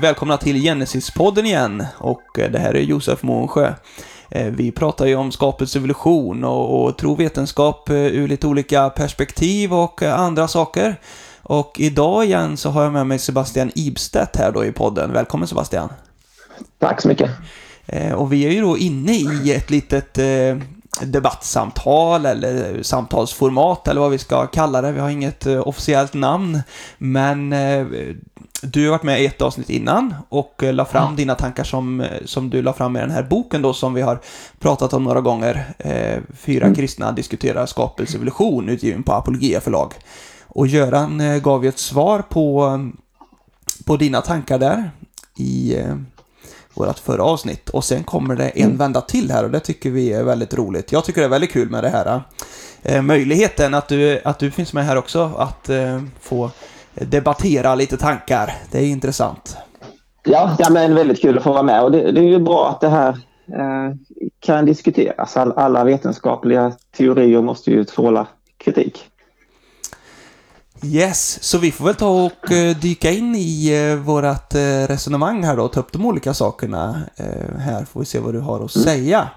Och välkomna till Genesis-podden igen. Och eh, det här är Josef Månsjö. Eh, vi pratar ju om skapets evolution och, och trovetenskap eh, ur lite olika perspektiv och andra saker. Och idag igen så har jag med mig Sebastian Ibstedt här då i podden. Välkommen Sebastian! Tack så mycket! Och vi är ju då inne i ett litet debattsamtal eller samtalsformat eller vad vi ska kalla det. Vi har inget officiellt namn. Men du har varit med i ett avsnitt innan och eh, la fram ja. dina tankar som, eh, som du la fram i den här boken då som vi har pratat om några gånger. Eh, Fyra mm. kristna diskuterar skapelse evolution utgiven på Apologia förlag. Och Göran gav ju ett svar på, på dina tankar där i vårt förra avsnitt. Och sen kommer det en mm. vända till här och det tycker vi är väldigt roligt. Jag tycker det är väldigt kul med det här. Möjligheten att du, att du finns med här också, att få debattera lite tankar. Det är intressant. Ja, ja men väldigt kul att få vara med och det, det är ju bra att det här eh, kan diskuteras. All, alla vetenskapliga teorier måste ju tåla kritik. Yes, så vi får väl ta och eh, dyka in i eh, vårat eh, resonemang här då och ta upp de olika sakerna. Här får vi se vad du har att mm. säga.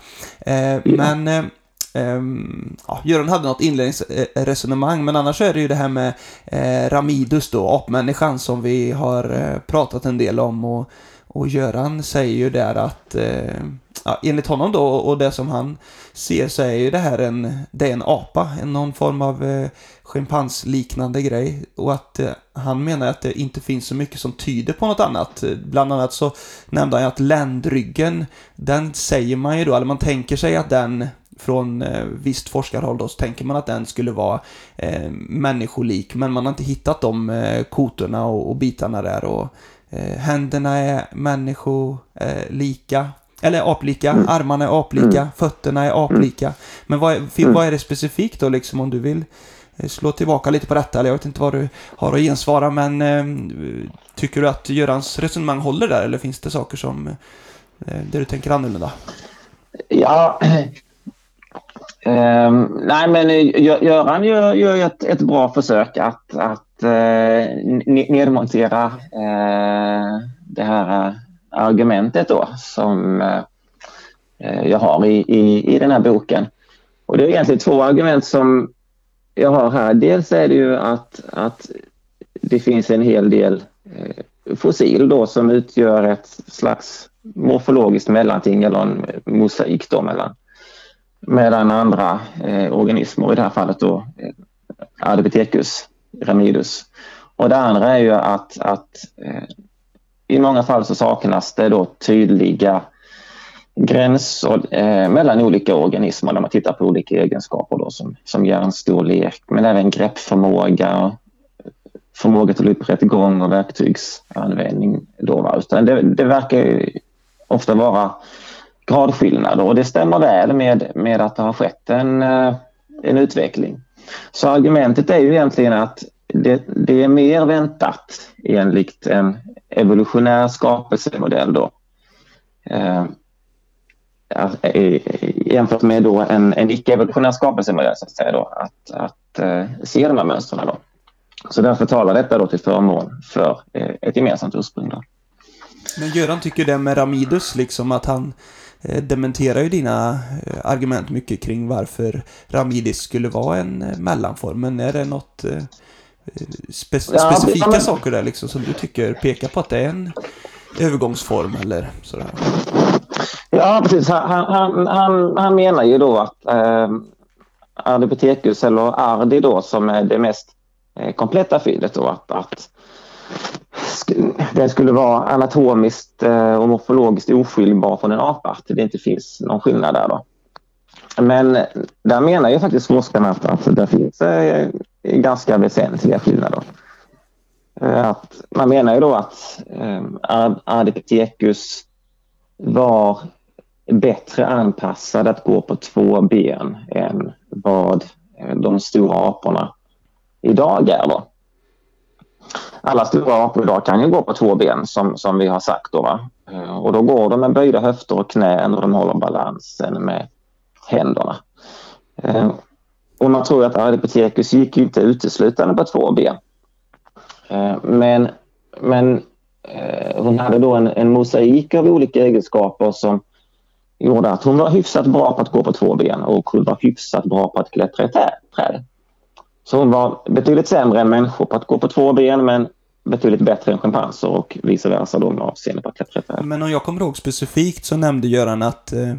Men Um, ja, Göran hade något inledningsresonemang, men annars är det ju det här med eh, Ramidus då, apmänniskan, som vi har eh, pratat en del om. Och, och Göran säger ju där att, eh, ja, enligt honom då, och det som han ser så är ju det här en, det är en apa, en, någon form av eh, schimpansliknande grej. Och att eh, han menar att det inte finns så mycket som tyder på något annat. Bland annat så nämnde han ju att ländryggen, den säger man ju då, eller man tänker sig att den från eh, visst forskarhåll då, så tänker man att den skulle vara eh, människolik, men man har inte hittat de eh, kotorna och, och bitarna där och eh, händerna är människolika, eller aplika, mm. armarna är aplika, mm. fötterna är aplika. Mm. Men vad är, mm. vad är det specifikt då liksom om du vill eh, slå tillbaka lite på detta, eller jag vet inte vad du har att gensvara, men eh, tycker du att Görans resonemang håller där, eller finns det saker som, eh, där du tänker annorlunda? Ja, Um, nej, men eh, Göran gör, gör ett, ett bra försök att, att uh, nedmontera uh, det här argumentet då som uh, jag har i, i, i den här boken. Och det är egentligen två argument som jag har här. Dels är det ju att, att det finns en hel del fossil då som utgör ett slags morfologiskt mellanting eller en mosaik då mellan Medan andra eh, organismer, i det här fallet då eh, Ardipithecus ramidus. Och det andra är ju att, att eh, i många fall så saknas det då tydliga gränser eh, mellan olika organismer när man tittar på olika egenskaper då, som, som hjärnstorlek men även greppförmåga, förmåga till upprättgång och verktygsanvändning. Då, va? Utan det, det verkar ofta vara gradskillnader och det stämmer väl med, med att det har skett en, eh, en utveckling. Så argumentet är ju egentligen att det, det är mer väntat enligt en evolutionär skapelsemodell då. Eh, eh, jämfört med då en, en icke-evolutionär skapelsemodell så att säga då, att, att eh, se de här mönstren. Då. Så därför talar detta då till förmån för eh, ett gemensamt ursprung. Då. Men Göran tycker det med Ramidus, liksom att han dementerar ju dina eh, argument mycket kring varför Ramidis skulle vara en eh, mellanform. Men är det något spe ja, specifika men... saker där liksom som du tycker pekar på att det är en övergångsform eller sådär? Ja, precis. Han, han, han, han menar ju då att eh, Ardipithecus eller Ardi då som är det mest eh, kompletta fyllet då att, att den skulle vara anatomiskt eh, och morfologiskt oskiljbar från en apart. det inte finns någon skillnad där. Då. Men där menar ju faktiskt forskarna att, att det finns eh, ganska väsentliga skillnader. Eh, att man menar ju då att Ardipithecus var bättre anpassad att gå på två ben än vad de stora aporna idag är. Då alla stora apor idag kan ju gå på två ben som, som vi har sagt. Då, va? Eh, och då går de med böjda höfter och knän och de håller balansen med händerna. Eh, och man tror att Ardipithecus gick inte uteslutande på två ben. Eh, men, men hon hade då en, en mosaik av olika egenskaper som gjorde att hon var hyfsat bra på att gå på två ben och hon var hyfsat bra på att klättra i träd. Så hon var betydligt sämre än människor på att gå på två ben men betydligt bättre än schimpanser och vice versa då med avseende på att klättra i träd. Men om jag kommer ihåg specifikt så nämnde Göran att eh,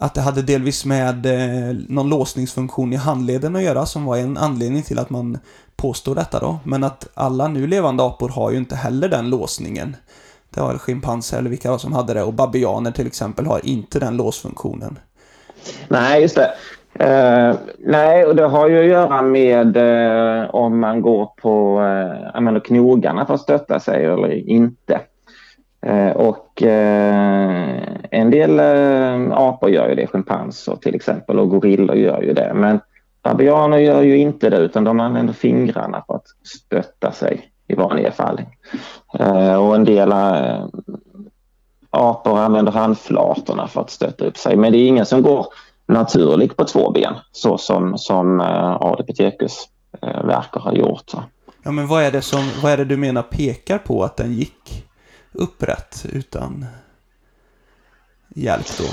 att det hade delvis med eh, någon låsningsfunktion i handleden att göra som var en anledning till att man påstår detta då. Men att alla nu levande apor har ju inte heller den låsningen. Det har schimpanser eller vilka som hade det och babianer till exempel har inte den låsfunktionen. Nej, just det. Uh, nej, och det har ju att göra med uh, om man går på, eh, uh, använder knogarna för att stötta sig eller inte. Uh, och en del apor gör ju det, schimpanser till exempel och gorillor gör ju det. Men babianer gör ju inte det utan de använder fingrarna för att stötta sig i vanliga fall. och en del apor använder handflatorna för att stötta upp sig. Men det är ingen som går naturligt på två ben så som, som uh, Adipithecus uh, verkar ha gjort. Så. Ja, men vad är, det som, vad är det du menar pekar på att den gick upprätt utan hjälp då?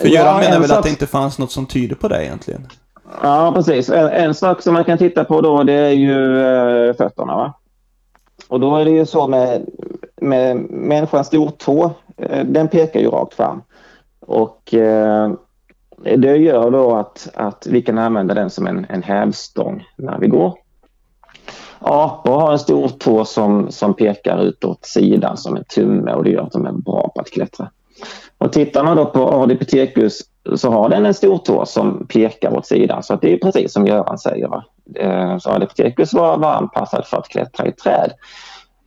För Göran ja, menar väl sak... att det inte fanns något som tyder på det egentligen? Ja, precis. En, en sak som man kan titta på då det är ju uh, fötterna. Va? Och då är det ju så med, med människans stortå, uh, den pekar ju rakt fram. Och uh, det gör då att, att vi kan använda den som en, en hävstång när vi går. Apor har en stor tå som, som pekar utåt sidan som en tumme och det gör att de är bra på att klättra. Och tittar man då på Ardipithecus så har den en stor tå som pekar åt sidan så att det är precis som Göran säger. Va? Eh, så Ardipithecus var, var anpassad för att klättra i träd.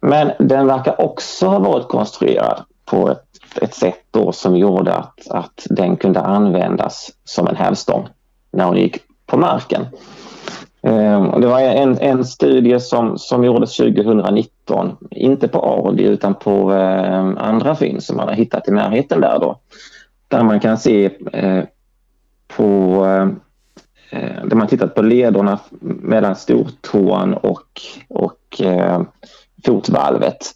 Men den verkar också ha varit konstruerad på ett ett sätt då som gjorde att, att den kunde användas som en hävstång när hon gick på marken. Ehm, det var en, en studie som, som gjordes 2019, inte på Ardi utan på ehm, andra fynd som man har hittat i närheten där då. Där man kan se eh, på eh, där man tittat på lederna mellan stortån och, och eh, fotvalvet.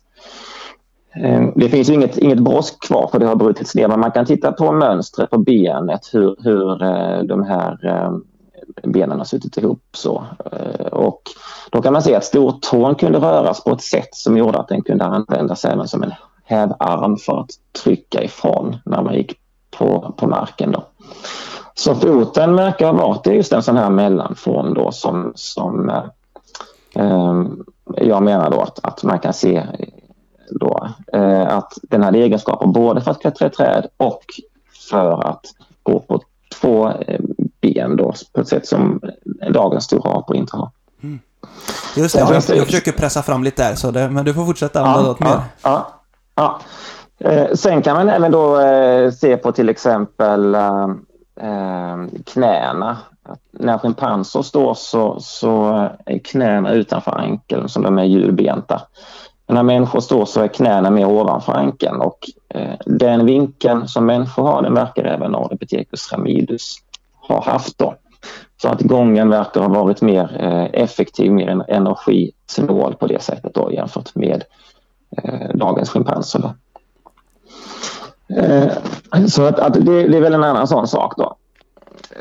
Ehm, det finns inget, inget brosk kvar för det har brutits ner men man kan titta på mönstret på benet hur, hur eh, de här eh, benen har suttit ihop så. Eh, och då kan man se att stortån kunde röras på ett sätt som gjorde att den kunde användas även som en hävarm för att trycka ifrån när man gick på, på marken. Då. Så foten verkar ha varit just en sån här mellanform då som, som eh, ehm, jag menar då att, att man kan se då, eh, att den hade egenskaper både för att klättra i träd och för att gå på två eh, ben då, på ett sätt som dagens stora apor inte har. Mm. Just det, jag, jag, försöker pressa fram lite där, så det, men du får fortsätta om ja, något ja, mer. Ja, ja. Eh, sen kan man även då se på till exempel knäna. När schimpanser står så, så är knäna utanför ankeln som de är hjulbenta när människor står så är knäna mer ovanför ankeln och eh, den vinkeln som människor har den verkar även Ardipithecus ramidus ha haft. Då. Så att gången verkar ha varit mer eh, effektiv, mer energisnål på det sättet då, jämfört med eh, dagens schimpanser. Då. Eh, så att, att det, det, är väl en annan sån sak då.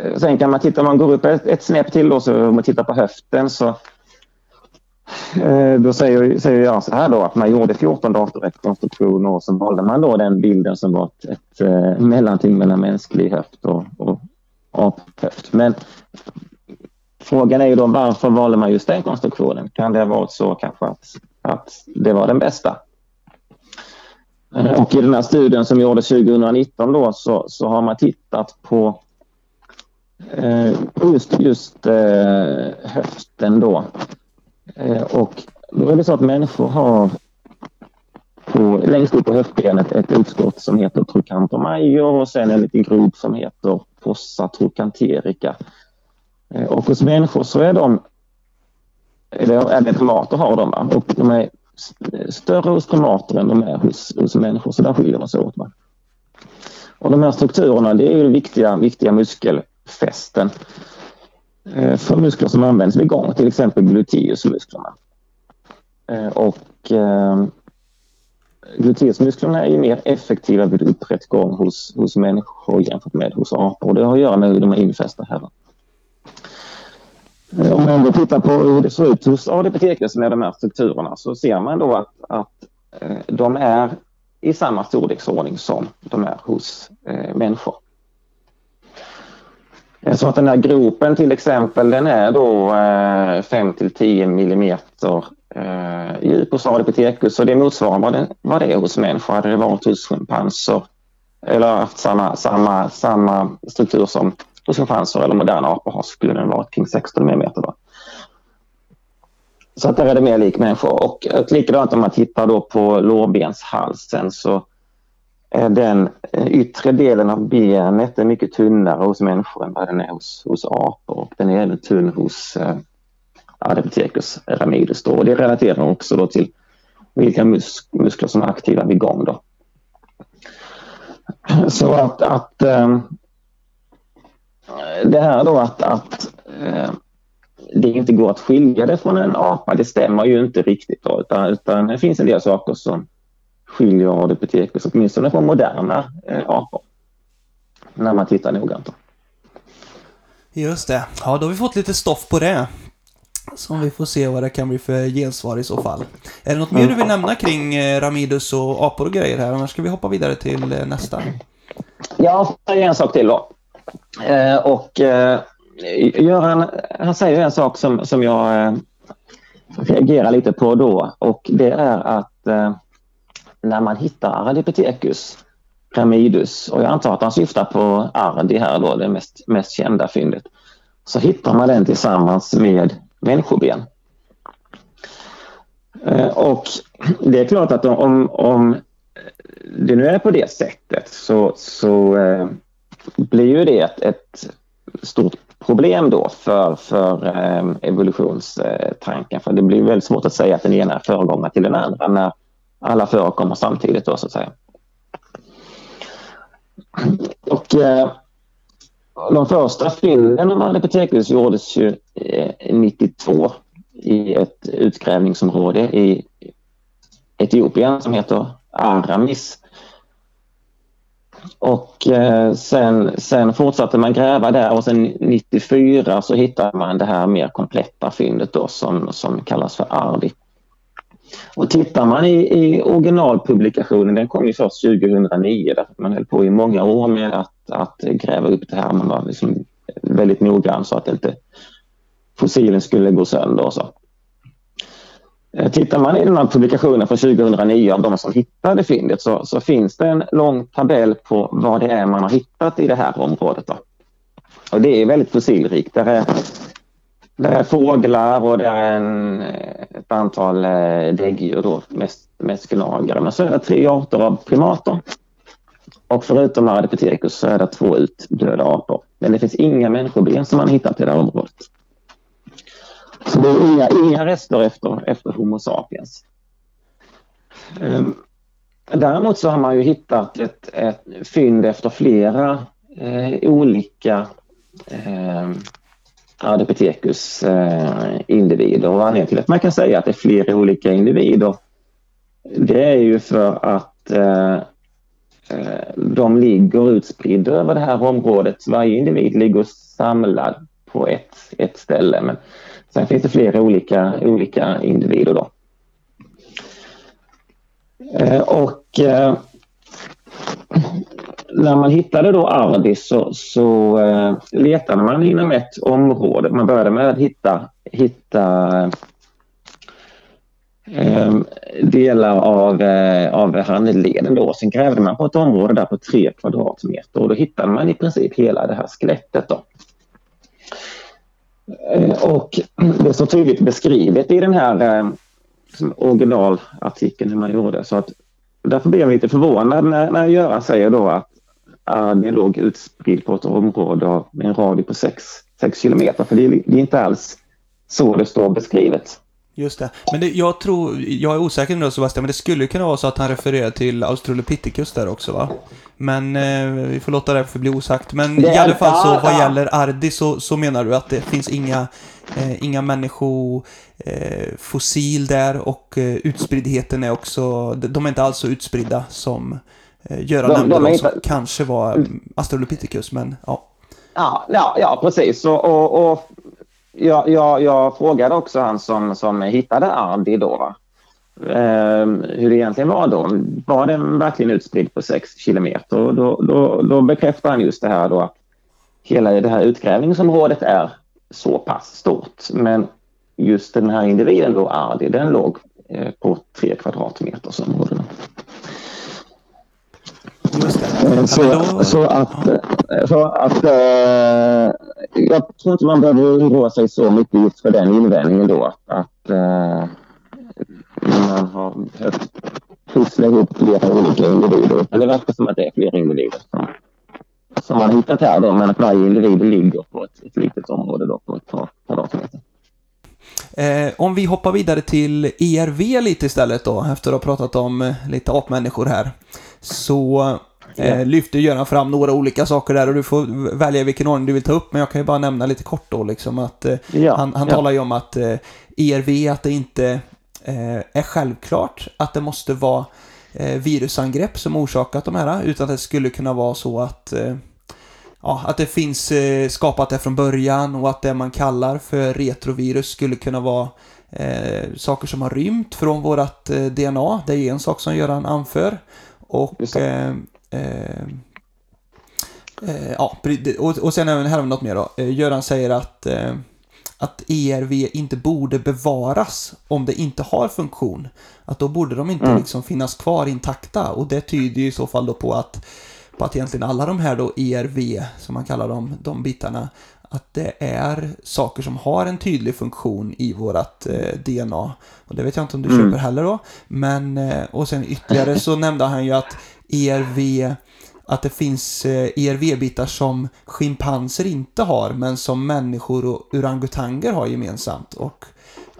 Eh, sen kan man titta, om man går upp ett, ett snäpp till då, så om man tittar på höften så då säger, säger jag så här då att man gjorde 14 datorrekonstruktioner och så valde man då den bilden som var ett, ett eh, mellanting mellan mänsklig höft och, och aphöft. Men frågan är ju då varför valde man just den konstruktionen? Kan det ha varit så kanske att, att det var den bästa? Eh, och i den här studien som gjordes 2019 då så, så har man tittat på eh, just, just eh, höften då Eh, Eh, och då är det så att människor har på, längst upp på höftbenet ett utskott som heter trochanter major och sen en liten grop som heter fossa trochanterica. Eh, och hos människor så är de, eller även primater har de, va? och de är större hos primater än de är hos, hos människor, så där skiljer de sig åt. Va? Och de här strukturerna det är ju viktiga, viktiga muskelfästen Eh, för muskler som används vid gång, till exempel gluteusmusklerna. Eh, och eh, gluteusmusklerna är ju mer effektiva vid upprättgång hos, hos människor jämfört med hos apor. och Det har att göra med hur de är infästa här. Om man då tittar på hur det ser ut hos ADPTecus med de här strukturerna så ser man då att, att de är i samma storleksordning som de är hos eh, människor. Eh, så att den här gropen till exempel den är då eh, 5 till 10 millimeter eh, djup hos ADPTecus och det motsvarar vad det, vad det är hos människor. Hade det varit hos schimpanser eller haft samma, samma, samma struktur som hos schimpanser eller moderna apor har skulle den varit kring 16 mm. Då. Så att där är det mer lik människor. Och, och likadant om man tittar då på lårbenshalsen så Eh, den eh, yttre delen av benet är mycket tunnare hos människor än vad den är hos, hos apor. Och den är även tunn hos eh, Adepticus ramidus. Då. Och det relaterar också då till vilka mus muskler som är aktiva vid gång. Då. Så att, att eh, det här då att, att eh, det inte går att skilja det från en apa, det stämmer ju inte riktigt. Då, utan, utan det finns en del saker som skiljer Ardipithecus åtminstone från moderna eh, apor. När man tittar noggrant. Då. Just det. Ja, då har vi fått lite stoff på det. Som vi får se vad det kan bli för gensvar i så fall. Är det något mer du vill nämna kring eh, Ramidus och apor och grejer här? Annars ska vi hoppa vidare till eh, nästa. Ja, en sak till då. Eh, och eh, Göran, han säger en sak som, som jag eh, reagerar lite på då och det är att eh, när man hittar Ardipithecus ramidus och jag antar att han syftar på Ardi här då, det mest, mest kända fyndet, så hittar man den tillsammans med människoben. Eh, och det är klart att om, om det nu är på det sättet så, så eh, blir ju det ett, ett stort problem då för, för eh, evolutionstanken. För det blir väldigt svårt att säga att den ena är föregångare till den andra när alla förekommer samtidigt då så att säga. Och eh, de första fynden av Ardipithecus gjordes ju eh, 92 i ett utgrävningsområde i Etiopien som heter Aramis. Och eh, sen, sen fortsatte man gräva där och sen 94 så hittade man det här mer kompletta fyndet då som, som kallas för Ardi. Och tittar man i, i originalpublikationen, den kom ju först 2009 därför att man höll på i många år med att, att gräva upp det här. Man var liksom väldigt noggrann så att inte fossilen skulle gå sönder och så. Eh, tittar man i den här publikationen från 2009 av de som hittade fyndet så, så, finns det en lång tabell på vad det är man har hittat i det här området. Då. Och det är väldigt fossilrikt. Där är, det är fåglar och det är en, ett antal eh, däggdjur, då, mest, mest gnagare. Men så är det tre arter av primater. Och förutom Ardipithecus så är det två utdöda apor. Men det finns inga människoben som man hittat i det här området. Så det är inga, inga rester efter, efter Homo sapiens. Um, däremot så har man ju hittat ett, ett fynd efter flera eh, olika eh, Ardipithecus eh, individer. Och anledningen till att man kan säga att det är flera olika individer det är ju för att eh, eh, de ligger utspridda över det här området. Varje individ ligger samlad på ett, ett ställe. Men Sen finns det flera olika, olika individer. Då. Eh, och eh, när man hittade då Ardis så, så eh, letade man inom ett område. Man började med att hitta, hitta eh, delar av, eh, av handleden. Då. Sen grävde man på ett område där på tre kvadratmeter och då hittade man i princip hela det här skelettet. Då. Eh, och det är så tydligt beskrivet i den här eh, originalartikeln hur man gjorde. Så att, därför blir jag lite förvånad när, när Göran säger då att det låg utspridd på ett område med en radie på 6 kilometer. För det är, det är, inte alls så det står beskrivet. Just det. Men det, jag tror, jag är osäker nu Sebastian, men det skulle kunna vara så att han refererar till Australopithecus där också va? Men eh, vi får låta det förbli osagt. Men Det i alla fall så vad gäller Ardi så, så menar du att det finns inga, eh, inga människofossil eh, fossil där och eh, utspriddheten är också, de de är inte alls så utspridda som eh, Göran De- nämnde de som inte- kanske var mm, Australopithecus, men ja. Ja, ja, ja precis. Och, och, och jag, jag, jag frågade också han som, som hittade Ardi då? Ehm, hur det egentligen var då. Var den verkligen utspridd på 6 kilometer? Och då, då, då bekräftar han just det här då att hela det här utgrävningsområdet är så pass stort. Men just den här individen då, Ardi, den låg eh, på 3 kvadratmeters område. Eh, Ja, Så, men då- så att, eh, så att eh, jag tror inte man behöver oroa sig så mycket just för den invändningen då. Att, eh, man har behövt pussla ihop flera olika individer. Men det verkar som att det är flera individer som, som man hittat här då. Men att varje individ ligger på ett, ett litet område då på ett par kvadratmeter. Eh, om vi hoppar vidare till ERV lite istället då, efter att ha pratat om lite apmänniskor här. Så eh, lyfter Göran fram några olika saker där och du får välja vilken ordning du vill ta upp, men jag kan ju bara nämna lite kort då liksom att eh, Ja, han, han ja. talar ju om att eh, ERV, att det inte eh, är självklart att det måste vara eh, virusangrepp som orsakat de här, utan att det skulle kunna vara så att eh, Ja, att det finns eh, skapat det från början och att det man kallar för retrovirus skulle kunna vara eh, saker som har rymt från vårat eh, DNA. Det är en sak som Göran anför. Och Just det. eh, ja, och, och sen även här har vi något mer då. Eh, Göran säger att eh, att ERV inte borde bevaras om det inte har funktion. Att då borde de inte Mm. liksom finnas kvar intakta och det tyder ju i så fall då på att på att egentligen alla de här då ERV, som man kallar dem, de bitarna, att det är saker som har en tydlig funktion i vårat eh, DNA. Och det vet jag inte om du Mm. köper heller då. Men, eh, och sen ytterligare så nämnde han ju att ERV, att det finns eh, ERV-bitar som schimpanser inte har, men som människor och orangutanger har gemensamt. Och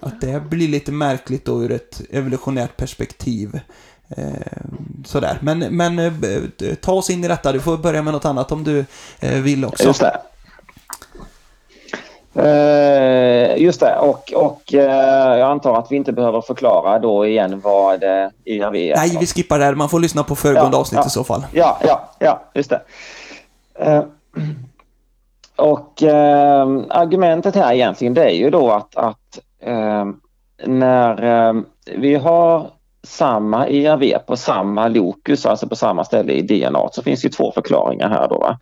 att det blir lite märkligt då ur ett evolutionärt perspektiv. Eh, sådär. Men, men eh, ta oss in i detta. Du får börja med något annat om du eh, vill också. Just det. Eh, just det, och, och eh, jag antar att vi inte behöver förklara då igen vad eh, ERV är. Nej, vi skippar där. Man får lyssna på föregående Ja, avsnitt ja. i så fall. Ja, ja, ja, just det. Eh, och argumentet här egentligen det är ju då att, att när vi har samma ERV på samma lokus, alltså på samma ställe i DNA, så finns det två förklaringar här då. Va?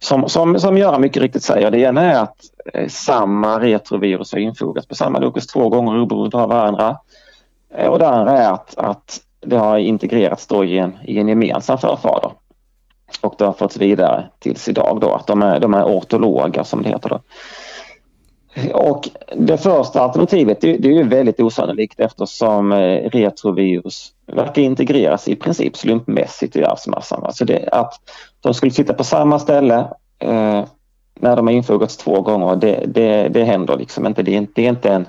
Som, som, som Göran mycket riktigt säger, det ena är att eh, samma retrovirus har infogats på samma lokus två gånger oberoende av varandra. Eh, och det andra är att, att det har integrerats då i en, i en gemensam förfader. Och det har förts vidare tills idag då, att de är, de är ortologa som det heter då. Och det första alternativet det, det är ju väldigt osannolikt eftersom eh, retrovirus verkar integreras i princip slumpmässigt i arvsmassan. Alltså det, att de skulle sitta på samma ställe eh, när de har infogats två gånger, det, det, det händer liksom inte. Det är, inte- det är inte en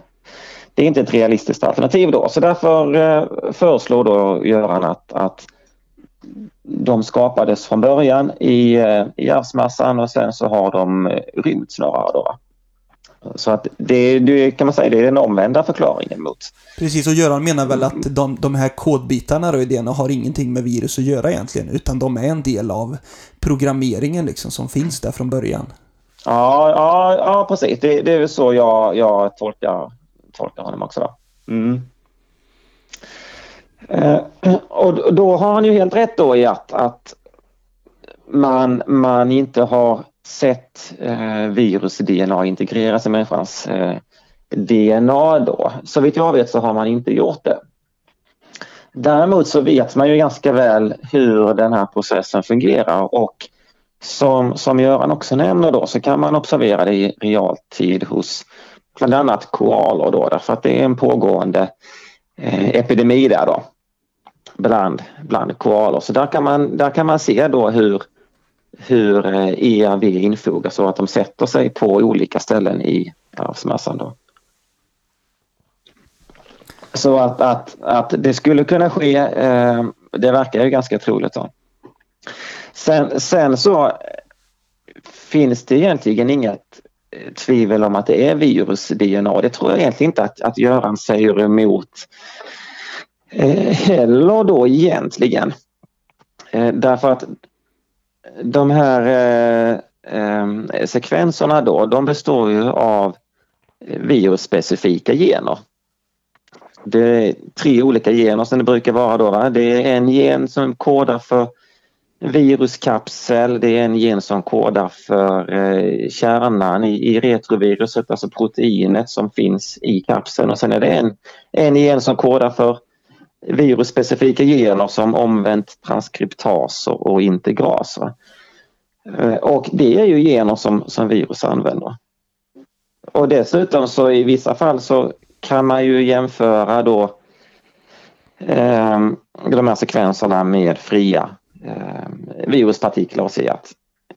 det är inte ett realistiskt alternativ då. Så därför eh, föreslår då Göran att, att de skapades från början i, eh, i arvsmassan och sen så har de eh, rymt snarare då. Så att det, det kan man säga det är den omvända förklaringen mot. Precis, och Göran menar väl att de, de här kodbitarna då i DNA har ingenting med virus att göra egentligen, utan de är en del av programmeringen liksom som finns där från början. Ja, ja, ja precis. Det, det är väl så jag, jag tolkar, tolkar honom också. Då. Mm. Eh, och då har han ju helt rätt då i att, att man, man inte har sett eh, virus-DNA integreras i människans eh, DNA då. Så vitt jag vet så har man inte gjort det. Däremot så vet man ju ganska väl hur den här processen fungerar och som, som Göran också nämner då så kan man observera det i realtid hos bland annat koalor då därför att det är en pågående eh, epidemi där då bland, bland koalor. Så där kan man, där kan man se då hur, hur eh, ERV infogas så att de sätter sig på olika ställen i arvsmassan. Då. Så att, att, att det skulle kunna ske, eh, det verkar ju ganska troligt. Då. Sen, sen så finns det egentligen inget eh, tvivel om att det är virus-DNA. Det tror jag egentligen inte att, att Göran säger emot eh, heller då egentligen. Eh, därför att de här eh, eh, sekvenserna då, de består ju av virusspecifika gener. Det är tre olika gener som det brukar vara då. Va? Det är en gen som kodar för viruskapsel, det är en gen som kodar för eh, kärnan i, i retroviruset, alltså proteinet som finns i kapseln och sen är det en, en gen som kodar för virusspecifika gener som omvänt transkriptaser och integraser. Eh, och det är ju gener som, som virus använder. Och dessutom så i vissa fall så kan man ju jämföra då eh, de här sekvenserna med fria eh, viruspartiklar och se att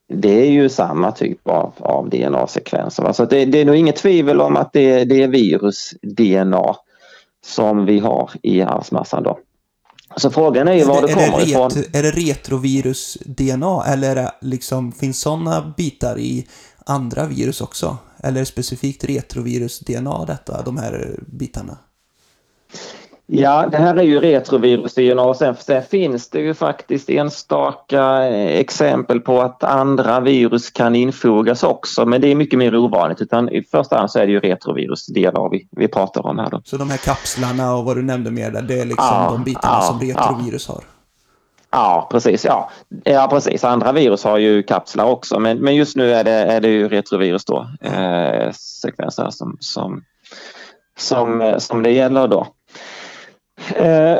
det är ju samma typ av, av DNA-sekvenser. Så det, det, är nog inget tvivel om att det, det är virus-DNA som vi har i arvsmassan då. Så frågan är ju var det, det kommer det ifrån. Är det retrovirus-DNA eller det liksom, finns sådana bitar i andra virus också? Eller är det specifikt retrovirus-DNA detta, de här bitarna? Ja, det här är ju retrovirus-DNA och sen, sen finns det ju faktiskt enstaka eh, exempel på att andra virus kan infogas också men det är mycket mer ovanligt utan i första hand så är det ju retrovirus-DNA vi, vi pratar om här då. Så de här kapslarna och vad du nämnde mer där, det är liksom ja, de bitarna ja, som retrovirus ja. har? Ja, precis. Ja. ja, precis. Andra virus har ju kapslar också men, men just nu är det, är det ju retrovirus då, eh, sekvenser som, som, som, som det gäller då. Eh,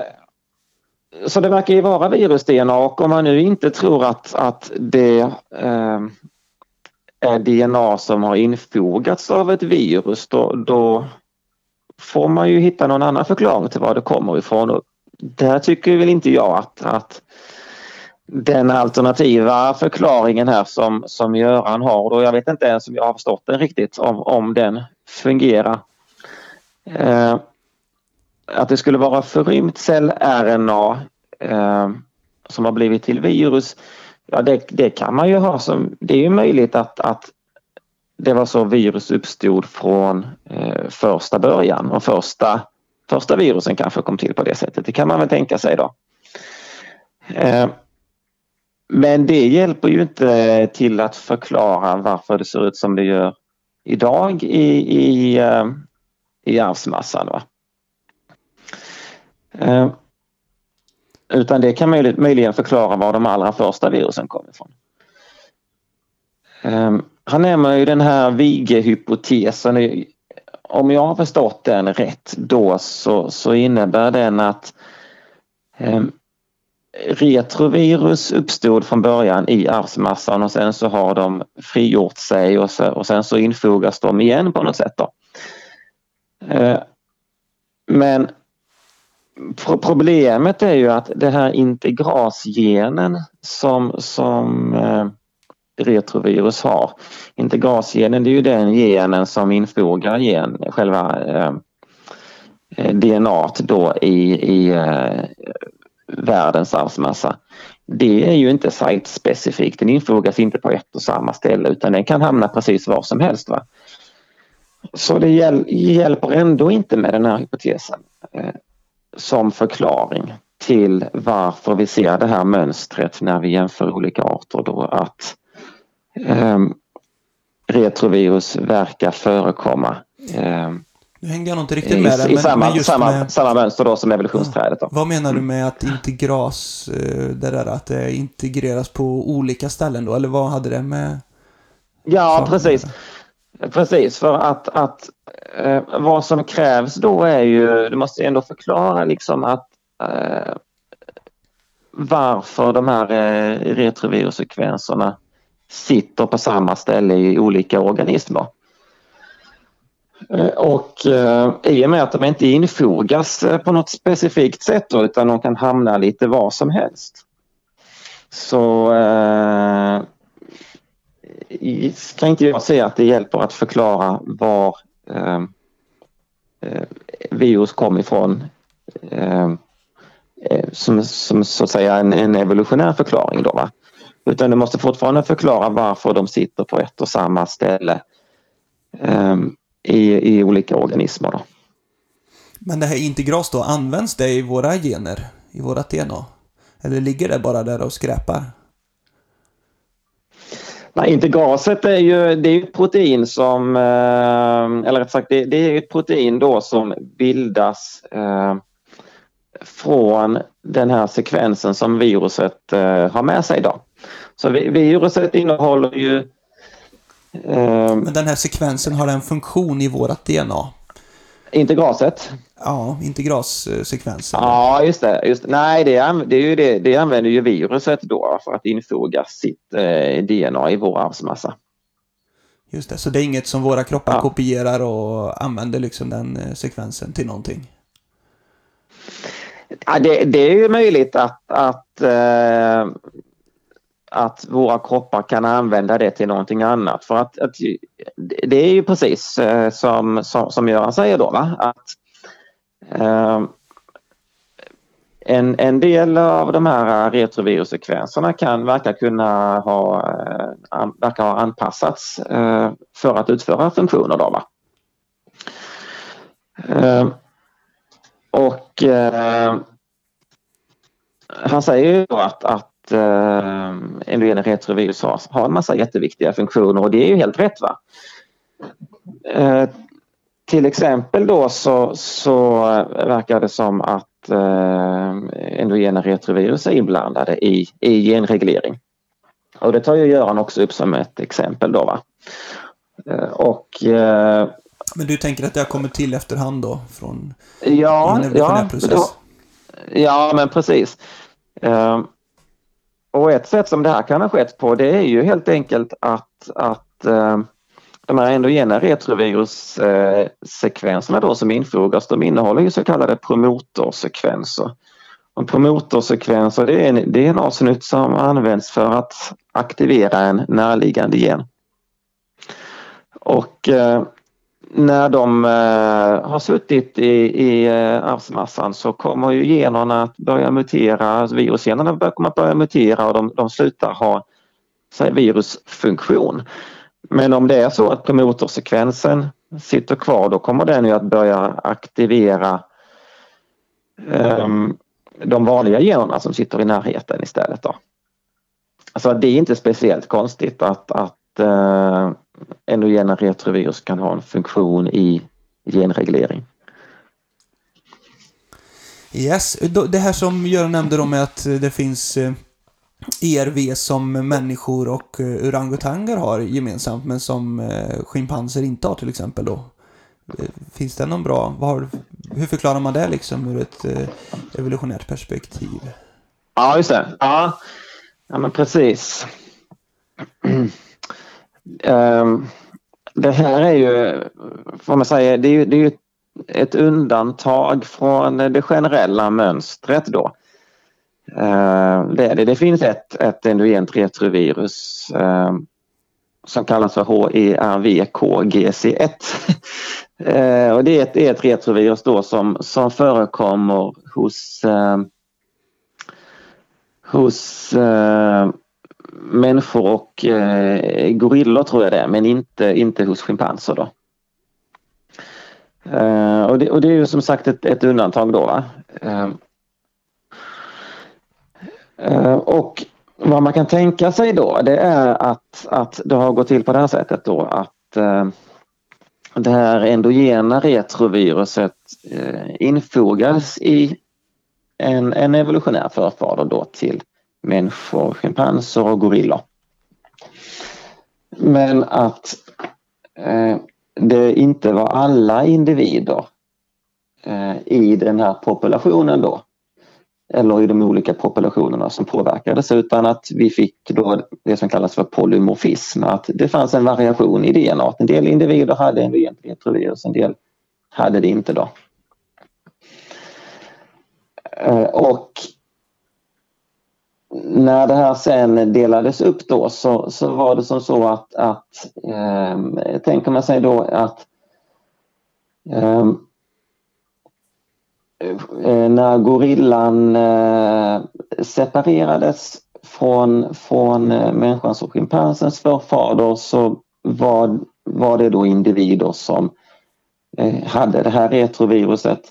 så det verkar ju vara virus-DNA och om man nu inte tror att, att det eh, är DNA som har infogats av ett virus då, då får man ju hitta någon annan förklaring till var det kommer ifrån. Och där tycker väl inte jag att, att den alternativa förklaringen här som, som Göran har, då jag vet inte ens om jag har förstått den riktigt, om, om den fungerar. Eh, att det skulle vara förrymt cell-RNA eh, som har blivit till virus, ja det, det, kan man ju ha som, det är ju möjligt att, att det var så virus uppstod från eh, första början och första, första virusen kanske kom till på det sättet. Det kan man väl tänka sig då. Eh, men det hjälper ju inte till att förklara varför det ser ut som det gör idag i, i, eh, i arvsmassan. Va? Eh, utan det kan möjligen förklara var de allra första virusen kom ifrån. Eh, han nämner ju den här Wige-hypotesen. Om jag har förstått den rätt då så, så innebär den att eh, retrovirus uppstod från början i arvsmassan och sen så har de frigjort sig och, så, och sen så infogas de igen på något sätt. Då. Eh, men Problemet är ju att det här integrasgenen som, som eh, retrovirus har. Integrasgenen det är ju den genen som infogar gen, själva eh, eh DNA då i, i eh, världens arvsmassa. Det är ju inte site-specifikt, den infogas inte på ett och samma ställe utan den kan hamna precis var som helst. Va? Så det hjäl hjälper ändå inte med den här hypotesen. Eh, som förklaring till varför vi ser det här mönstret när vi jämför olika arter då att eh, retrovirus verkar förekomma. Eh, nu hängde jag nog inte riktigt med I, I, samma, men samma, med, samma mönster då som evolutionsträdet. Då. Vad menar du med att integras, eh, det där att det integreras på olika ställen då, eller vad hade det med? Ja, precis. Precis, för att, att eh, vad som krävs då är ju, du måste ändå förklara liksom att eh, varför de här eh, retrovirussekvenserna sitter på samma ställe i olika organismer. Eh, och eh, i och med att de inte infogas eh, på något specifikt sätt då, utan de kan hamna lite var som helst. Så eh, ska inte jag säga att det hjälper att förklara var eh, eh, virus kom ifrån eh, eh, som, som så att säga en, en evolutionär förklaring. Då, va? Utan du måste fortfarande förklara varför de sitter på ett och samma ställe eh, i, i olika organismer. Då. Men det här integras då, används det i våra gener, i vårat DNA? Eller ligger det bara där och skräpar? Nej, integraset är ju det är ett protein som, eh, eller rätt sagt det, är ett protein då som bildas eh, från den här sekvensen som viruset eh, har med sig. Då. Så viruset innehåller ju... Men den här sekvensen har en funktion i vårt DNA? Integraset? Ja, integrassekvensen. Ja, just det. Just, nej, det, det, är ju det, det använder ju viruset då för att infoga sitt eh, DNA i vår arvsmassa. Just det, så det är inget som våra kroppar ja. kopierar och använder liksom den eh, sekvensen till någonting? Ja, det, det är ju möjligt att, att, eh, att våra kroppar kan använda det till någonting annat. För att, att det är ju precis eh, som, som, som Göran säger då, va? att eh, en, en del av de här retrovirussekvenserna kan verka kunna ha, eh, verka ha anpassats eh, för att utföra funktioner. Då, va? Eh, och eh, han säger ju att, att eh, endogena retrovirus har, har en massa jätteviktiga funktioner och det är ju helt rätt. va. Eh, till exempel då så, så verkar det som att eh, endogena retrovirus är inblandade i, i genreglering. Och det tar ju Göran också upp som ett exempel då. Va? Eh, och eh, men du tänker att det har kommit till efterhand då? Från ja, ja, då, ja, men precis. Uh, och ett sätt som det här kan ha skett på det är ju helt enkelt att, att uh, de här endogena retrovirussekvenserna då som infogas, de innehåller ju så kallade promotorsekvenser. Och promotorsekvenser det är en DNA-snutt som används för att aktivera en närliggande gen. Och eh, när de eh, har suttit i, i eh, arvsmassan så kommer ju generna att börja mutera, alltså virusgenerna kommer att börja mutera och de, de slutar ha säg, virusfunktion. Men om det är så att promotorsekvensen sitter kvar då kommer den ju att börja aktivera um, de vanliga generna som sitter i närheten istället. Då. Alltså det är inte speciellt konstigt att, att uh, endogena retrovirus kan ha en funktion i genreglering. Yes, det här som Göran nämnde då med att det finns ERV eh, e som människor och eh, orangutanger har gemensamt men som eh, schimpanser inte har till exempel då. Finns det någon bra, har, hur förklarar man det liksom ur ett evolutionärt perspektiv? Ja, just det. Ja, ja men precis. Ehm, det här är ju, får man säga, det är ju, det är ju ett undantag från det generella mönstret då. Ehm, det, det, det finns ett, ett endogent retrovirus ehm, som kallas för HERVKGC1. och det är ett, ett retrovirus då som, som förekommer hos, hos människor och eh, gorillor tror jag det är, men inte, inte hos schimpanser. Då. Eh, och, det, och det är ju som sagt ett, ett undantag då. Va? Eh, eh, och vad man kan tänka sig då det är att, att det har gått till på det här sättet då att eh, det här endogena retroviruset eh, infogas i en, en evolutionär förfader då till människor, schimpanser och gorillor. Men att eh, det inte var alla individer eh, i den här populationen då eller i de olika populationerna som påverkades utan att vi fick då det som kallas för polymorfism, att det fanns en variation i DNA. En del individer hade en retrovirus, en del hade det inte då. Eh, och när det här sen delades upp då så, så var det som så att, att eh, tänker man sig då att ehm, eh, när gorillan eh, separerades från, från eh, människans och schimpansens förfader så var, var det då individer som eh, hade det här retroviruset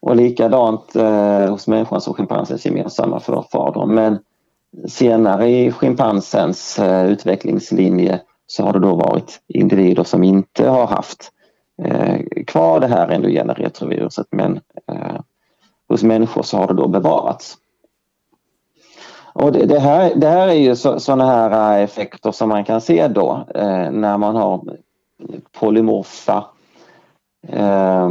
och likadant eh, hos människans och schimpansens gemensamma förfader. Men senare i schimpansens eh, utvecklingslinje så har det då varit individer som inte har haft eh, kvar det här endogena retroviruset men eh, hos människor så har det då bevarats. Och det, det här, det här är ju sådana här eh, effekter som man kan se då eh, när man har polymorfa eh,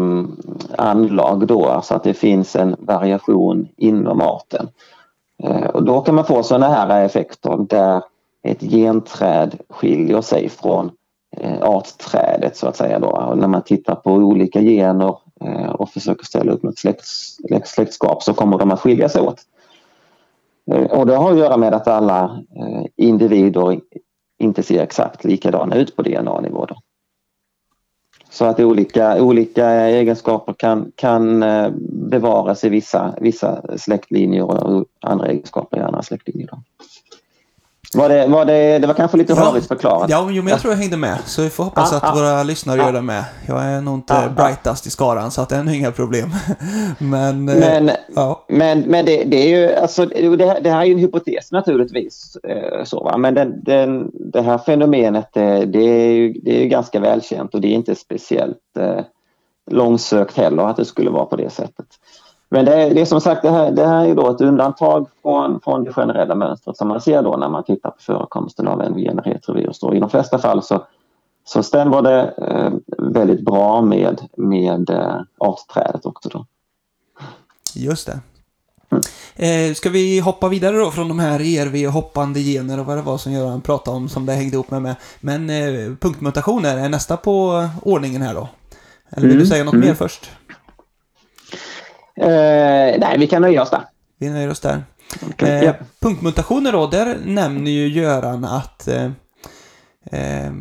anlag då, alltså att det finns en variation inom arten. Eh, och då kan man få sådana här effekter där ett genträd skiljer sig från eh, artträdet så att säga då. Och när man tittar på olika gener eh, och försöker ställa upp något släkts, släktskap så kommer de att skilja sig åt. Och det har att göra med att alla individer inte ser exakt likadana ut på DNA-nivå. Så att olika, olika egenskaper kan, kan eh, bevaras i vissa, vissa släktlinjer och andra egenskaper i andra släktlinjer. Var det, var det, det var kanske lite rörigt förklarat. Ja, jo, men jag tror jag hängde med. Så vi får hoppas ah, att ah, våra lyssnare ah, gör det med. Jag är nog inte brightast i skaran, så att det är nog inga problem. men, eh, men, ja. men, men det, det, är ju, alltså, det, det här är ju en hypotes naturligtvis. Eh, så, va? Men den, den, det här fenomenet, det, är ju, det är ju ganska välkänt och det är inte speciellt eh, långsökt heller att det skulle vara på det sättet. Men det är, det är som sagt det här, det här är då ett undantag från, från det generella mönstret som man ser då när man tittar på förekomsten av en retrovirus. I de flesta fall så, så stämmer det eh, väldigt bra med, med eh, artträdet också. Då. Just det. Mm. Eh, ska vi hoppa vidare då från de här ERV och hoppande gener och vad det var som Göran pratade om som det hängde ihop med. med. Men eh, punktmutationer är nästa på ordningen här då? Eller vill mm. du säga något mm. mer först? Eh, nej, vi kan nöja oss där. Vi nöjer oss där. Okay, eh, ja. Punktmutationer då, där nämner ju Göran att eh, eh,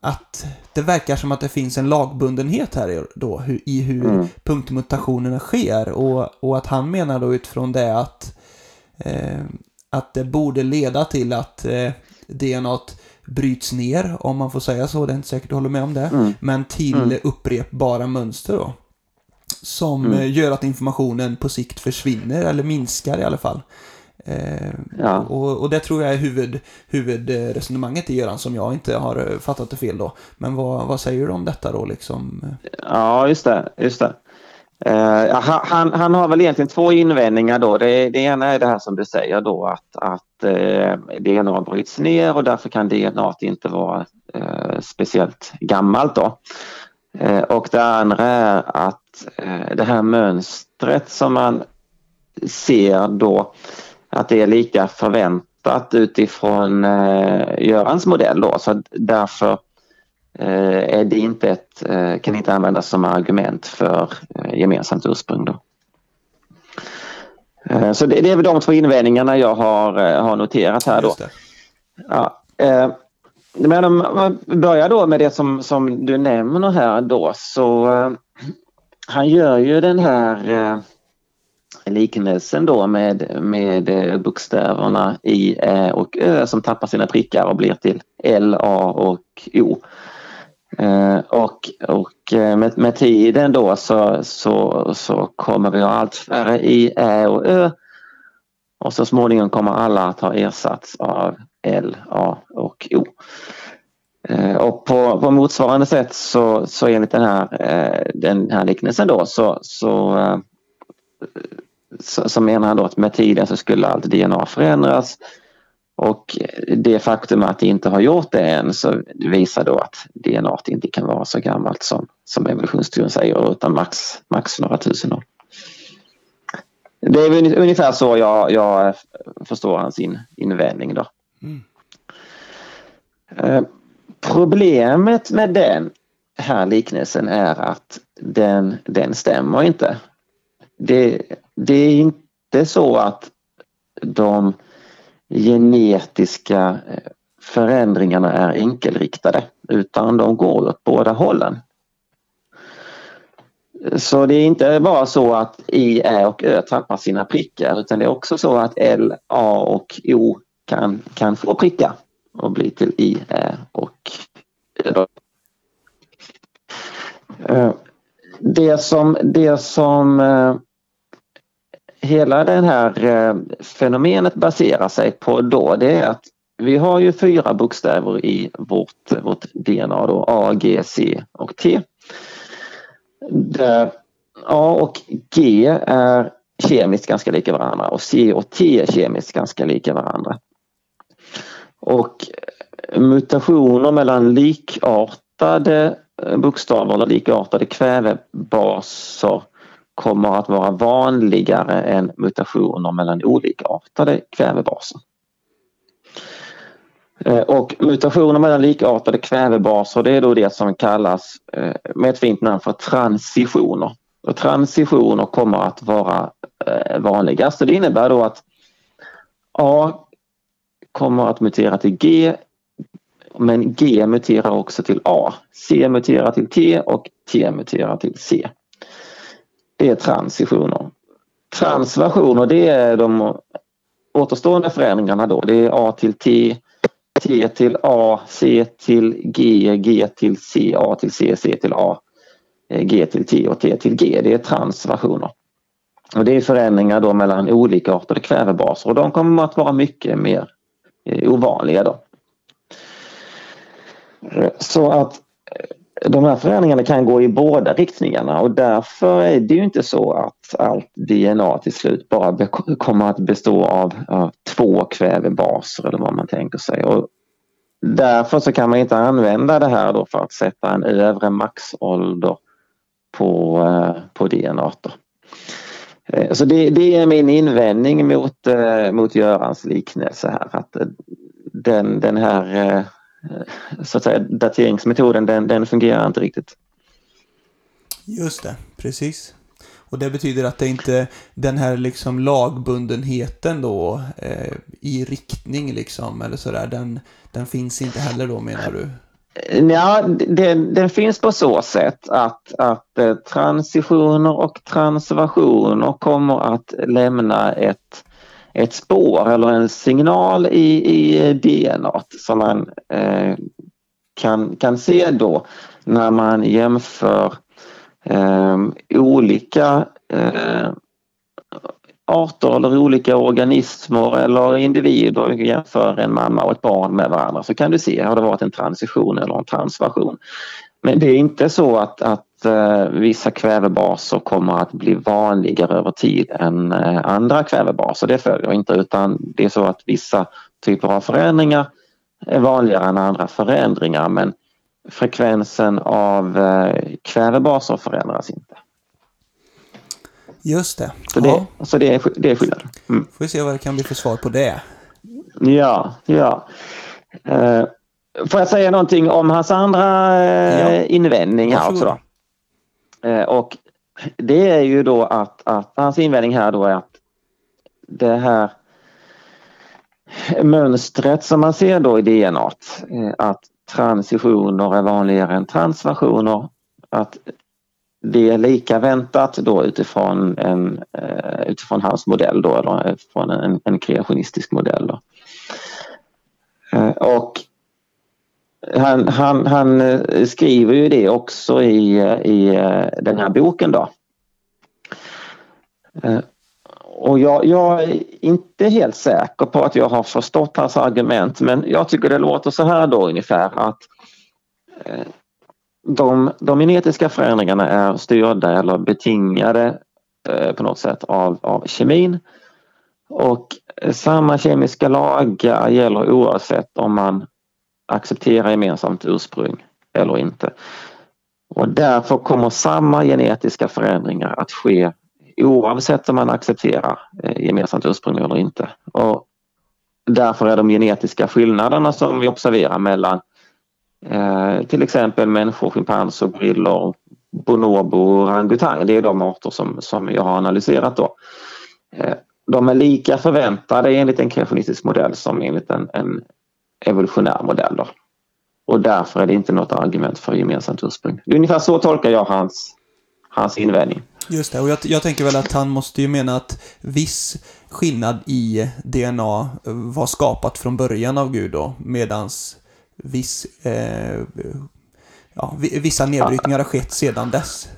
att det verkar som att det finns en lagbundenhet här då i hur mm. punktmutationerna sker och, och att han menar då utifrån det att eh, att det borde leda till att eh, DNA bryts ner, om man får säga så, det är inte säkert du håller med om det, mm. men till mm. upprepbara mönster då som mm. Eh, gör att informationen på sikt försvinner eller minskar i alla fall. Eh, ja. och, och det tror jag är huvud, huvudresonemanget i Göran som jag inte har eh, fattat det fel då. Men vad, vad säger du om detta då liksom? Ja, just det. Just det. Uh, han, han har väl egentligen två invändningar då. Det, det ena är det här som du säger då att, att uh, DNA bryts ner och därför kan DNA inte vara uh, speciellt gammalt då. Och det andra är att Eh, det här mönstret som man ser då att det är lika förväntat utifrån eh, Görans modell då så därför eh, är det inte ett, kan inte användas som argument för gemensamt ursprung. Då. Så det, det, är väl de två invändningarna jag har, har noterat här då. Ja, men om man börjar då med det som, som du nämner här då så han gör ju den här eh, liknelsen då med, med eh, bokstäverna i Ä och Ö som tappar sina prickar och blir till L, A och O. Eh, och och eh, med, med tiden då så, så, så kommer vi ha allt färre i Ä och Ö och så småningom kommer alla att ha ersatts av L, A och O. Eh, och på, på motsvarande sätt så, så enligt den här, eh, den här liknelsen då så, så, eh, så, så menar han då att med tiden så skulle allt DNA förändras och det faktum att det inte har gjort det än så visar då att DNA inte kan vara så gammalt som, som evolutionsteorin säger utan max, max några tusen år. Det är ungefär så jag, jag förstår hans in, invändning då. Mm. Problemet med den här liknelsen är att den, den stämmer inte. Det, det är inte så att de genetiska eh, förändringarna är enkelriktade utan de går åt båda hållen. Så det är inte bara så att I, Ä och Ö tappar sina prickar utan det är också så att L, A och O kan, kan få prickar och bli till I, Ä och Ö. Eh, det som, det som eh, hela det här eh, fenomenet baserar sig på då det är att vi har ju fyra bokstäver i vårt, vårt DNA då, A, G, C och T. Där A och G är kemiskt ganska lika varandra och C och T är kemiskt ganska lika varandra. Och eh, mutationer mellan likartade eh, bokstäver eller likartade kvävebaser kommer att vara vanligare än mutationer mellan olikartade kvävebaser. Eh, och mutationer mellan likartade kvävebaser det är då det som kallas med ett fint namn för transitioner. Och transitioner kommer att vara vanligast och det innebär då att A kommer att mutera till G men G muterar också till A. C muterar till T och T muterar till C. Det är transitioner. Transversioner det är de återstående förändringarna då. Det är A till T, T till A, C till G, G till C, A till C, C till A, eh, G till T och T till G. Det är transversioner. Och det är förändringar då mellan olika artade kvävebaser och de kommer att vara mycket mer Eh, ovanliga då. Så att eh, de här förändringarna kan gå i båda riktningarna och därför är det ju inte så att allt DNA till slut bara kommer att bestå av, två kvävebaser eller vad man tänker sig. Och därför så kan man inte använda det här då för att sätta en övre maxålder på, eh, på DNA. Då. Eh, så det, det, är min invändning mot, eh, mot Görans liknelse här. Att eh, den, den här så att säga, dateringsmetoden den, den fungerar inte riktigt. Just det, precis. Och det betyder att det inte den här liksom lagbundenheten då eh, i riktning liksom eller sådär, den, den finns inte heller då menar du? Ja, den, den finns på så sätt att, att eh, transitioner och transversioner kommer att lämna ett ett spår eller en signal i, i DNA som man eh, kan, kan se då när man jämför eh, olika eh, arter eller olika organismer eller individer jämför en mamma och ett barn med varandra så kan du se, har det varit en transition eller en transversion? Men det är inte så att, att eh, vissa kvävebaser kommer att bli vanligare över tid än eh, andra kvävebaser. Det följer inte utan det är så att vissa typer av förändringar är vanligare än andra förändringar men frekvensen av eh, kvävebaser förändras inte. Just det. Så det, ja. så det, är, det är skillnaden. Mm. Får vi se vad det kan bli för svar på det. Ja, ja. Eh, Får jag säga någonting om hans andra eh, ja. invändning här också då? Eh, och det är ju då att, att hans invändning här då är att det här mönstret som man ser då i DNA eh, att transitioner är vanligare än transversioner att det är lika väntat då utifrån, en, eh, utifrån hans modell då, eller eh, utifrån en, en kreationistisk modell. Då. Eh, och han, han, han skriver ju det också i, i den här boken då. Och jag, jag, är inte helt säker på att jag har förstått hans argument men jag tycker det låter så här då ungefär att de, de genetiska förändringarna är styrda eller betingade eh, på något sätt av, av kemin. Och samma kemiska lagar gäller oavsett om man accepterar gemensamt ursprung eller inte. Och därför kommer samma genetiska förändringar att ske oavsett om man accepterar eh, gemensamt ursprung eller inte. Och därför är de genetiska skillnaderna som vi observerar mellan eh, till exempel människor, schimpanser, gorillor, bonobo och orangutang. Det är de arter som, som jag har analyserat då. Eh, de är lika förväntade enligt en kreationistisk modell som enligt en, en evolutionär modell. Då. Och därför är det inte något argument för gemensamt ursprung. Ungefär så tolkar jag hans, hans invändning. Just det, och jag, jag, tänker väl att han måste ju mena att viss skillnad i DNA var skapat från början av Gud då, medans viss, eh, ja, vissa nedbrytningar har skett sedan dess.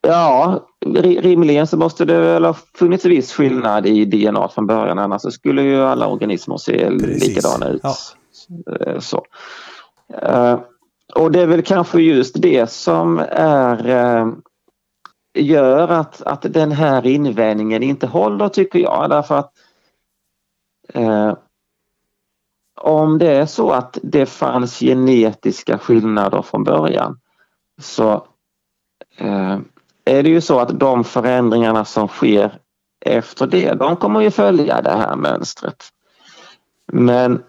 Ja, rimligen så måste det väl ha funnits viss skillnad i DNA från början annars skulle ju alla organismer se Precis. likadana ut. Ja. Eh, så. Eh, och det är väl kanske just det som är eh, gör att, att den här invändningen inte håller tycker jag därför att om det är så att det fanns genetiska skillnader från början så eh, är det ju så att de förändringarna som sker efter det, de kommer ju följa det här mönstret. Men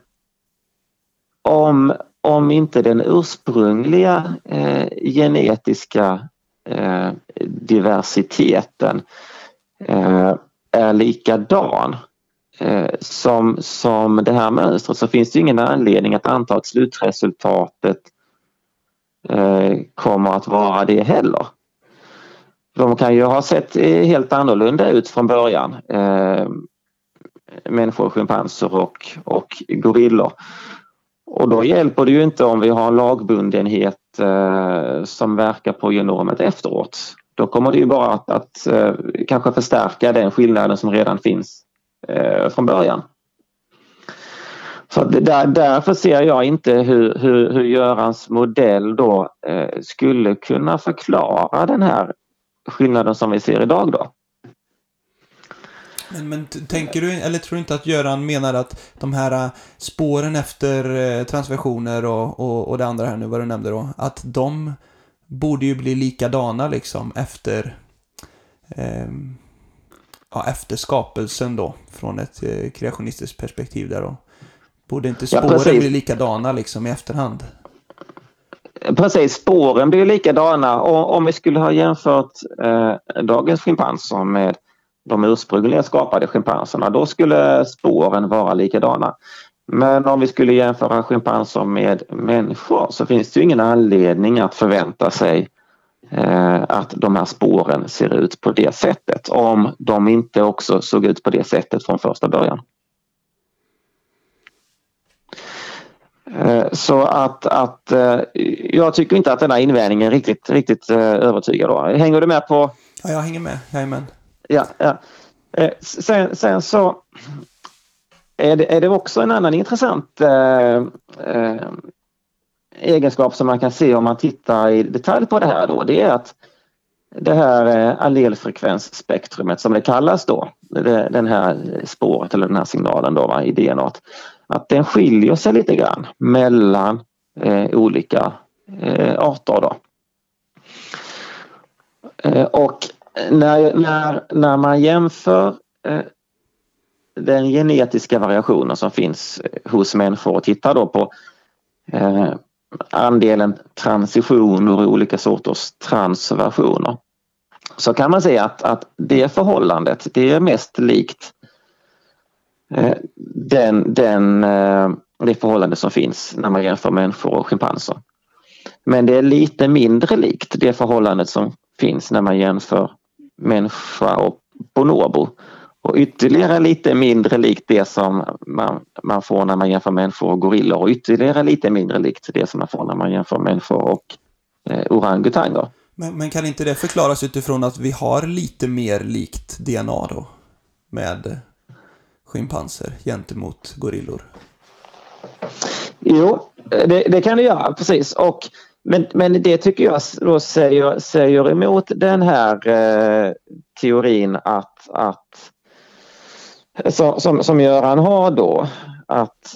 om, om inte den ursprungliga eh, genetiska eh, diversiteten eh, är likadan Eh, som, som det här mönstret så finns det ingen anledning att anta att slutresultatet eh, kommer att vara det heller. De kan ju ha sett helt annorlunda ut från början. Eh, människor, schimpanser och, och gorillor. Och då hjälper det ju inte om vi har en lagbundenhet eh, som verkar på genomet efteråt. Då kommer det ju bara att, att eh, kanske förstärka den skillnaden som redan finns eh, från början. Så där, därför ser jag inte hur, hur, hur Görans modell då eh, skulle kunna förklara den här skillnaden som vi ser idag då. Men, men tänker du, eller tror du inte att Göran menar att de här eh, spåren efter eh, transversioner och, och, och det andra här nu, vad du nämnde då, att de borde ju bli likadana liksom efter eh, ja, efter skapelsen då, från ett eh, kreationistiskt perspektiv där då. Borde inte spåren ja, bli likadana liksom i efterhand? Precis, spåren blir likadana. Och om vi skulle ha jämfört eh, dagens schimpanser med de ursprungliga skapade schimpanserna, då skulle spåren vara likadana. Men om vi skulle jämföra schimpanser med människor så finns det ingen anledning att förvänta sig att de här spåren ser ut på det sättet om de inte också såg ut på det sättet från första början. Eh, så att, att eh, jag tycker inte att den här invändningen riktigt, riktigt eh, övertygad. Hänger du med på? Ja, jag hänger med. Jajamän. Ja, ja. Sen, sen så är det, är det också en annan intressant eh, eh, egenskap som man kan se om man tittar i detalj på det här då. Det är att det här eh, allelfrekvensspektrumet som det kallas då, det, den här spåret eller den här signalen då va, i DNA, att den skiljer sig lite grann mellan eh, olika eh, arter. Då. Eh, och när, när, när man jämför eh, den genetiska variationen som finns eh, hos människor och tittar då på eh, andelen transitioner och olika sorters transversioner så kan man säga att, att det förhållandet det är mest likt eh, den, den, eh, det förhållande som finns när man jämför människor och schimpanser. Men det är lite mindre likt det förhållandet som finns när man jämför människa och bonobo. Och ytterligare lite mindre likt det som man, man får när man jämför människor och gorillor och ytterligare lite mindre likt det som man får när man jämför människor och eh, orangutanger. Men, men, kan inte det förklaras utifrån att vi har lite mer likt DNA då? Med schimpanser gentemot gorillor? Jo, det, det kan det göra, precis. Och, men, men det tycker jag då säger, säger emot den här eh, teorin att, att som, som, som Göran har då, att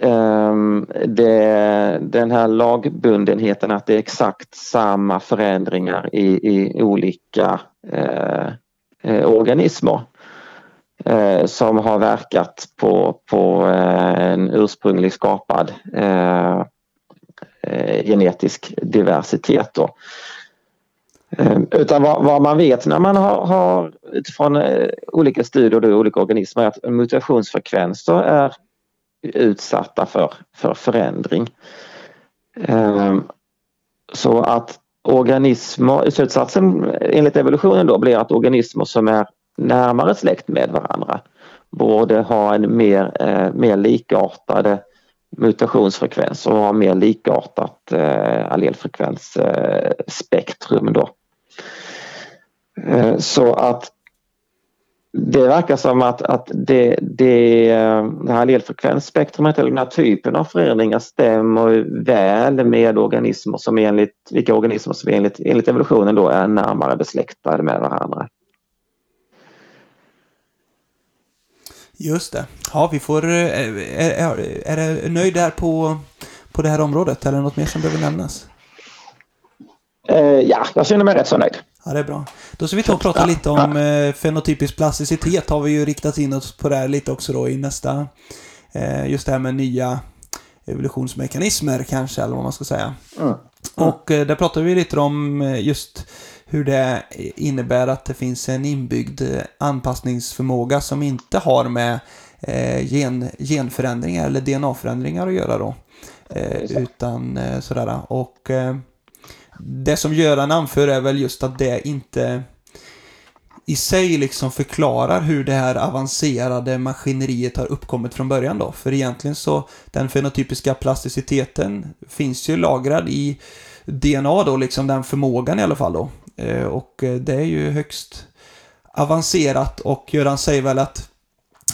um, det, den här lagbundenheten att det är exakt samma förändringar i, i olika eh, eh organismer eh, som har verkat på, på eh, en ursprunglig skapad eh, eh genetisk diversitet. Då. Eh, utan vad, vad, man vet när man har, har utifrån eh, olika studier och olika organismer är att mutationsfrekvenser är utsatta för, för förändring. Ehm, så att organismer, slutsatsen enligt evolutionen då blir att organismer som är närmare släkt med varandra borde ha en mer, eh, mer likartade mutationsfrekvens och ha mer likartat eh, allelfrekvensspektrum eh, då. Eh, så att det verkar som att, att det, det, eh, det här ledfrekvensspektrumet eller den här typen av förändringar stämmer väl med organismer som enligt, vilka organismer som enligt, enligt evolutionen då är närmare besläktade med varandra. Just det. Ja, vi får... Eh, är, är, är du nöjd där på, på det här området eller något mer som behöver nämnas? Eh, ja, jag känner mig rätt så nöjd. Ja, det är bra. Då ska vi ta och prata lite om eh, fenotypisk plasticitet. Har vi ju riktat in oss på det här lite också då i nästa. Eh, just det här med nya evolutionsmekanismer kanske, eller vad man ska säga. Mm. Mm. Och där pratar vi lite om just hur det innebär att det finns en inbyggd anpassningsförmåga som inte har med gen, genförändringar eller DNA-förändringar att göra då. utan sådär. Och det som Göran anför är väl just att det inte i sig liksom förklarar hur det här avancerade maskineriet har uppkommit från början då. För egentligen så, den fenotypiska plasticiteten finns ju lagrad i DNA då, liksom den förmågan i alla fall då. Eh, och eh, det är ju högst avancerat och Göran säger väl att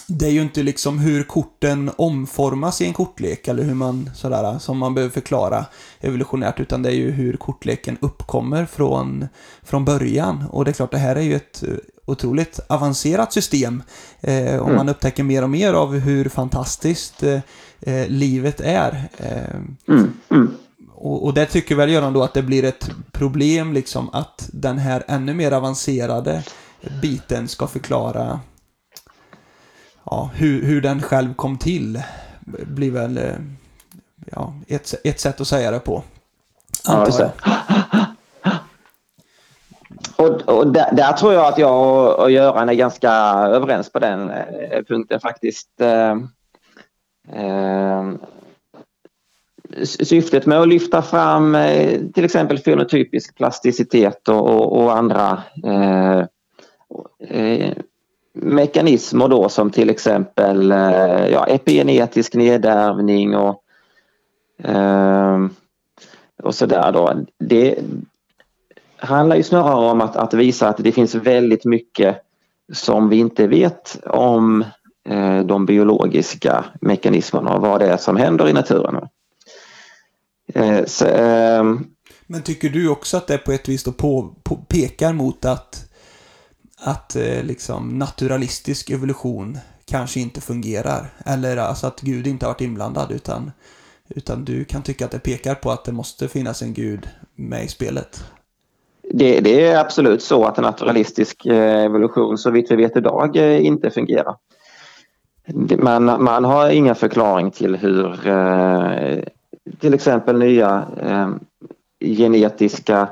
det är ju inte liksom hur korten omformas i en kortlek eller hur man sådär som man behöver förklara evolutionärt utan det är ju hur kortleken uppkommer från, från början. Och det är klart, det här är ju ett eh, otroligt avancerat system eh, och mm. man upptäcker mer och mer av hur fantastiskt eh, eh livet är. Eh, mm. Mm. Och, och det tycker väl Göran då att det blir ett problem liksom att den här ännu mer avancerade biten ska förklara ja, hur, hur den själv kom till blir väl eh, ja, ett, ett sätt att säga det på. Antar jag. Och, och där, där, tror jag att jag och, och Göran är ganska överens på den eh, punkten faktiskt. Eh, eh, syftet med att lyfta fram eh, till exempel fenotypisk plasticitet och, och, och andra mekanismer då som till exempel eh, ja, epigenetisk nedärvning och, ehm, och sådär då. Det handlar ju snarare om att, att visa att det finns väldigt mycket som vi inte vet om eh, de biologiska mekanismerna och vad det är som händer i naturen. Eh, så, ehm, Men tycker du också att det på ett vis då på, på, pekar mot att att eh, liksom naturalistisk evolution kanske inte fungerar. Eller alltså att Gud inte har varit inblandad utan, utan du kan tycka att det pekar på att det måste finnas en Gud med i spelet. Det, det är absolut så att en naturalistisk eh, evolution så vitt vi vet idag eh, inte fungerar. Man, man har ingen förklaring till hur eh, till exempel nya genetiska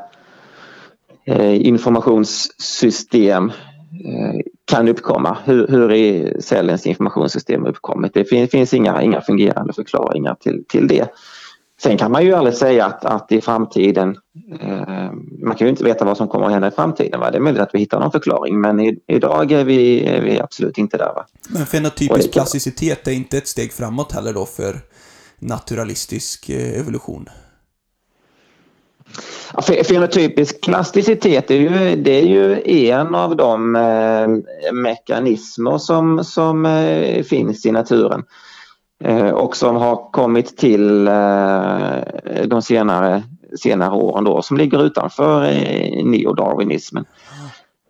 informationssystem eh, kan uppkomma. Hur, hur är cellens informationssystem uppkommit? Det finns, finns inga, inga fungerande förklaringar till, till det. Sen kan man ju aldrig säga att, att i framtiden, eh, man kan ju inte veta vad som kommer att hända i framtiden. Va? Det är möjligt att vi hittar någon förklaring men i, idag är vi, är vi absolut inte där. Va? Men fenotypisk plasticitet är inte ett steg framåt heller då för naturalistisk eh, evolution? Ja, fenotypisk plasticitet är ju, det är ju en av de eh, mekanismer som, som eh, finns i naturen eh, och som har kommit till eh, de senare, senare åren då, som ligger utanför eh, neodarwinismen.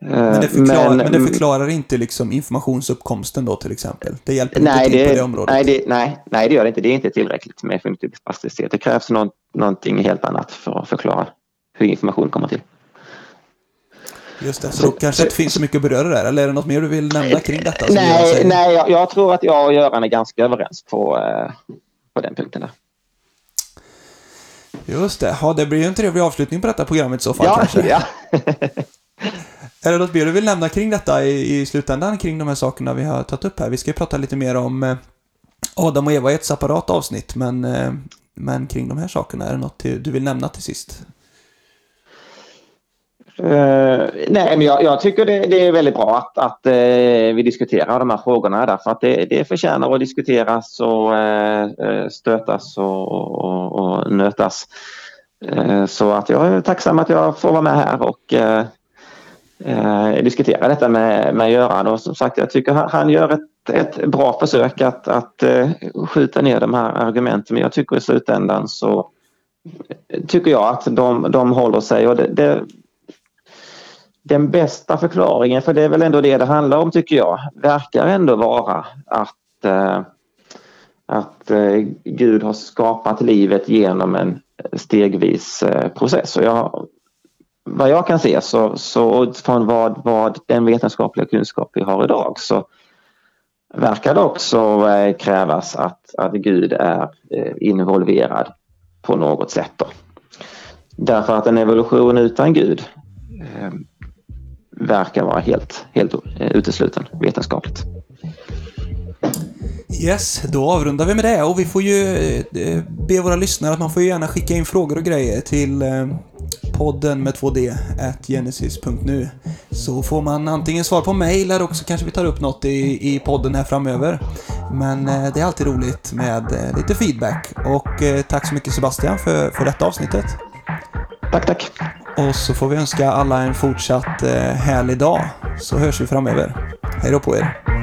Men det, förklarar, men, men det förklarar inte liksom informationsuppkomsten då till exempel? Det hjälper nej, inte till det, på det området? Nej det, nej, nej, det gör det inte. Det är inte tillräckligt med fenotypisk plasticitet. Det krävs något, någonting helt annat för att förklara hur information kommer till. Just det, så, då kanske inte finns så mycket att beröra där, eller är det något mer du vill nämna kring detta? Nej, nej jag, jag, tror att jag och Göran är ganska överens på, eh, på den punkten. Där. Just det, ja, det blir ju en trevlig avslutning på detta programmet i så fall ja, kanske. Ja. är det något mer du vill nämna kring detta i, i slutändan, kring de här sakerna vi har tagit upp här? Vi ska ju prata lite mer om eh, Adam och Eva i ett separat avsnitt, men, eh, men kring de här sakerna, är det något du vill nämna till sist? Uh, nej, men jag, jag tycker det, det, är väldigt bra att, att uh, vi diskuterar de här frågorna därför att det, det förtjänar att diskuteras och uh, stötas och, och, och nötas. så att jag är tacksam att jag får vara med här och Eh, diskutera detta med, med Göran. Och som sagt jag tycker han, gör ett, ett bra försök att, att eh, skjuta ner de här argumenten. Men jag tycker i slutändan så tycker jag att de, de håller sig. Och det, det den bästa förklaringen, för det är väl ändå det det handlar om tycker jag, verkar ändå vara att, eh, att eh, Gud har skapat livet genom en stegvis eh, process. Och jag, vad jag kan se så, så från vad, vad den vetenskapliga kunskap vi har idag så verkar det också eh, krävas att, att Gud är eh, involverad på något sätt. Då. Därför att en evolution utan Gud eh, verkar vara helt, helt eh, utesluten vetenskapligt. Yes, då avrundar vi med det och vi får ju eh, be våra lyssnare att man får gärna skicka in frågor och grejer till eh, podden med 2D genesis.nu så får man antingen svar på mail eller också kanske vi tar upp något i, i podden här framöver. Men det är alltid roligt med lite feedback och tack så mycket Sebastian för, för detta avsnittet. Tack, tack. Och så får vi önska alla en fortsatt eh, härlig dag. Så hörs vi framöver. Hej då på er.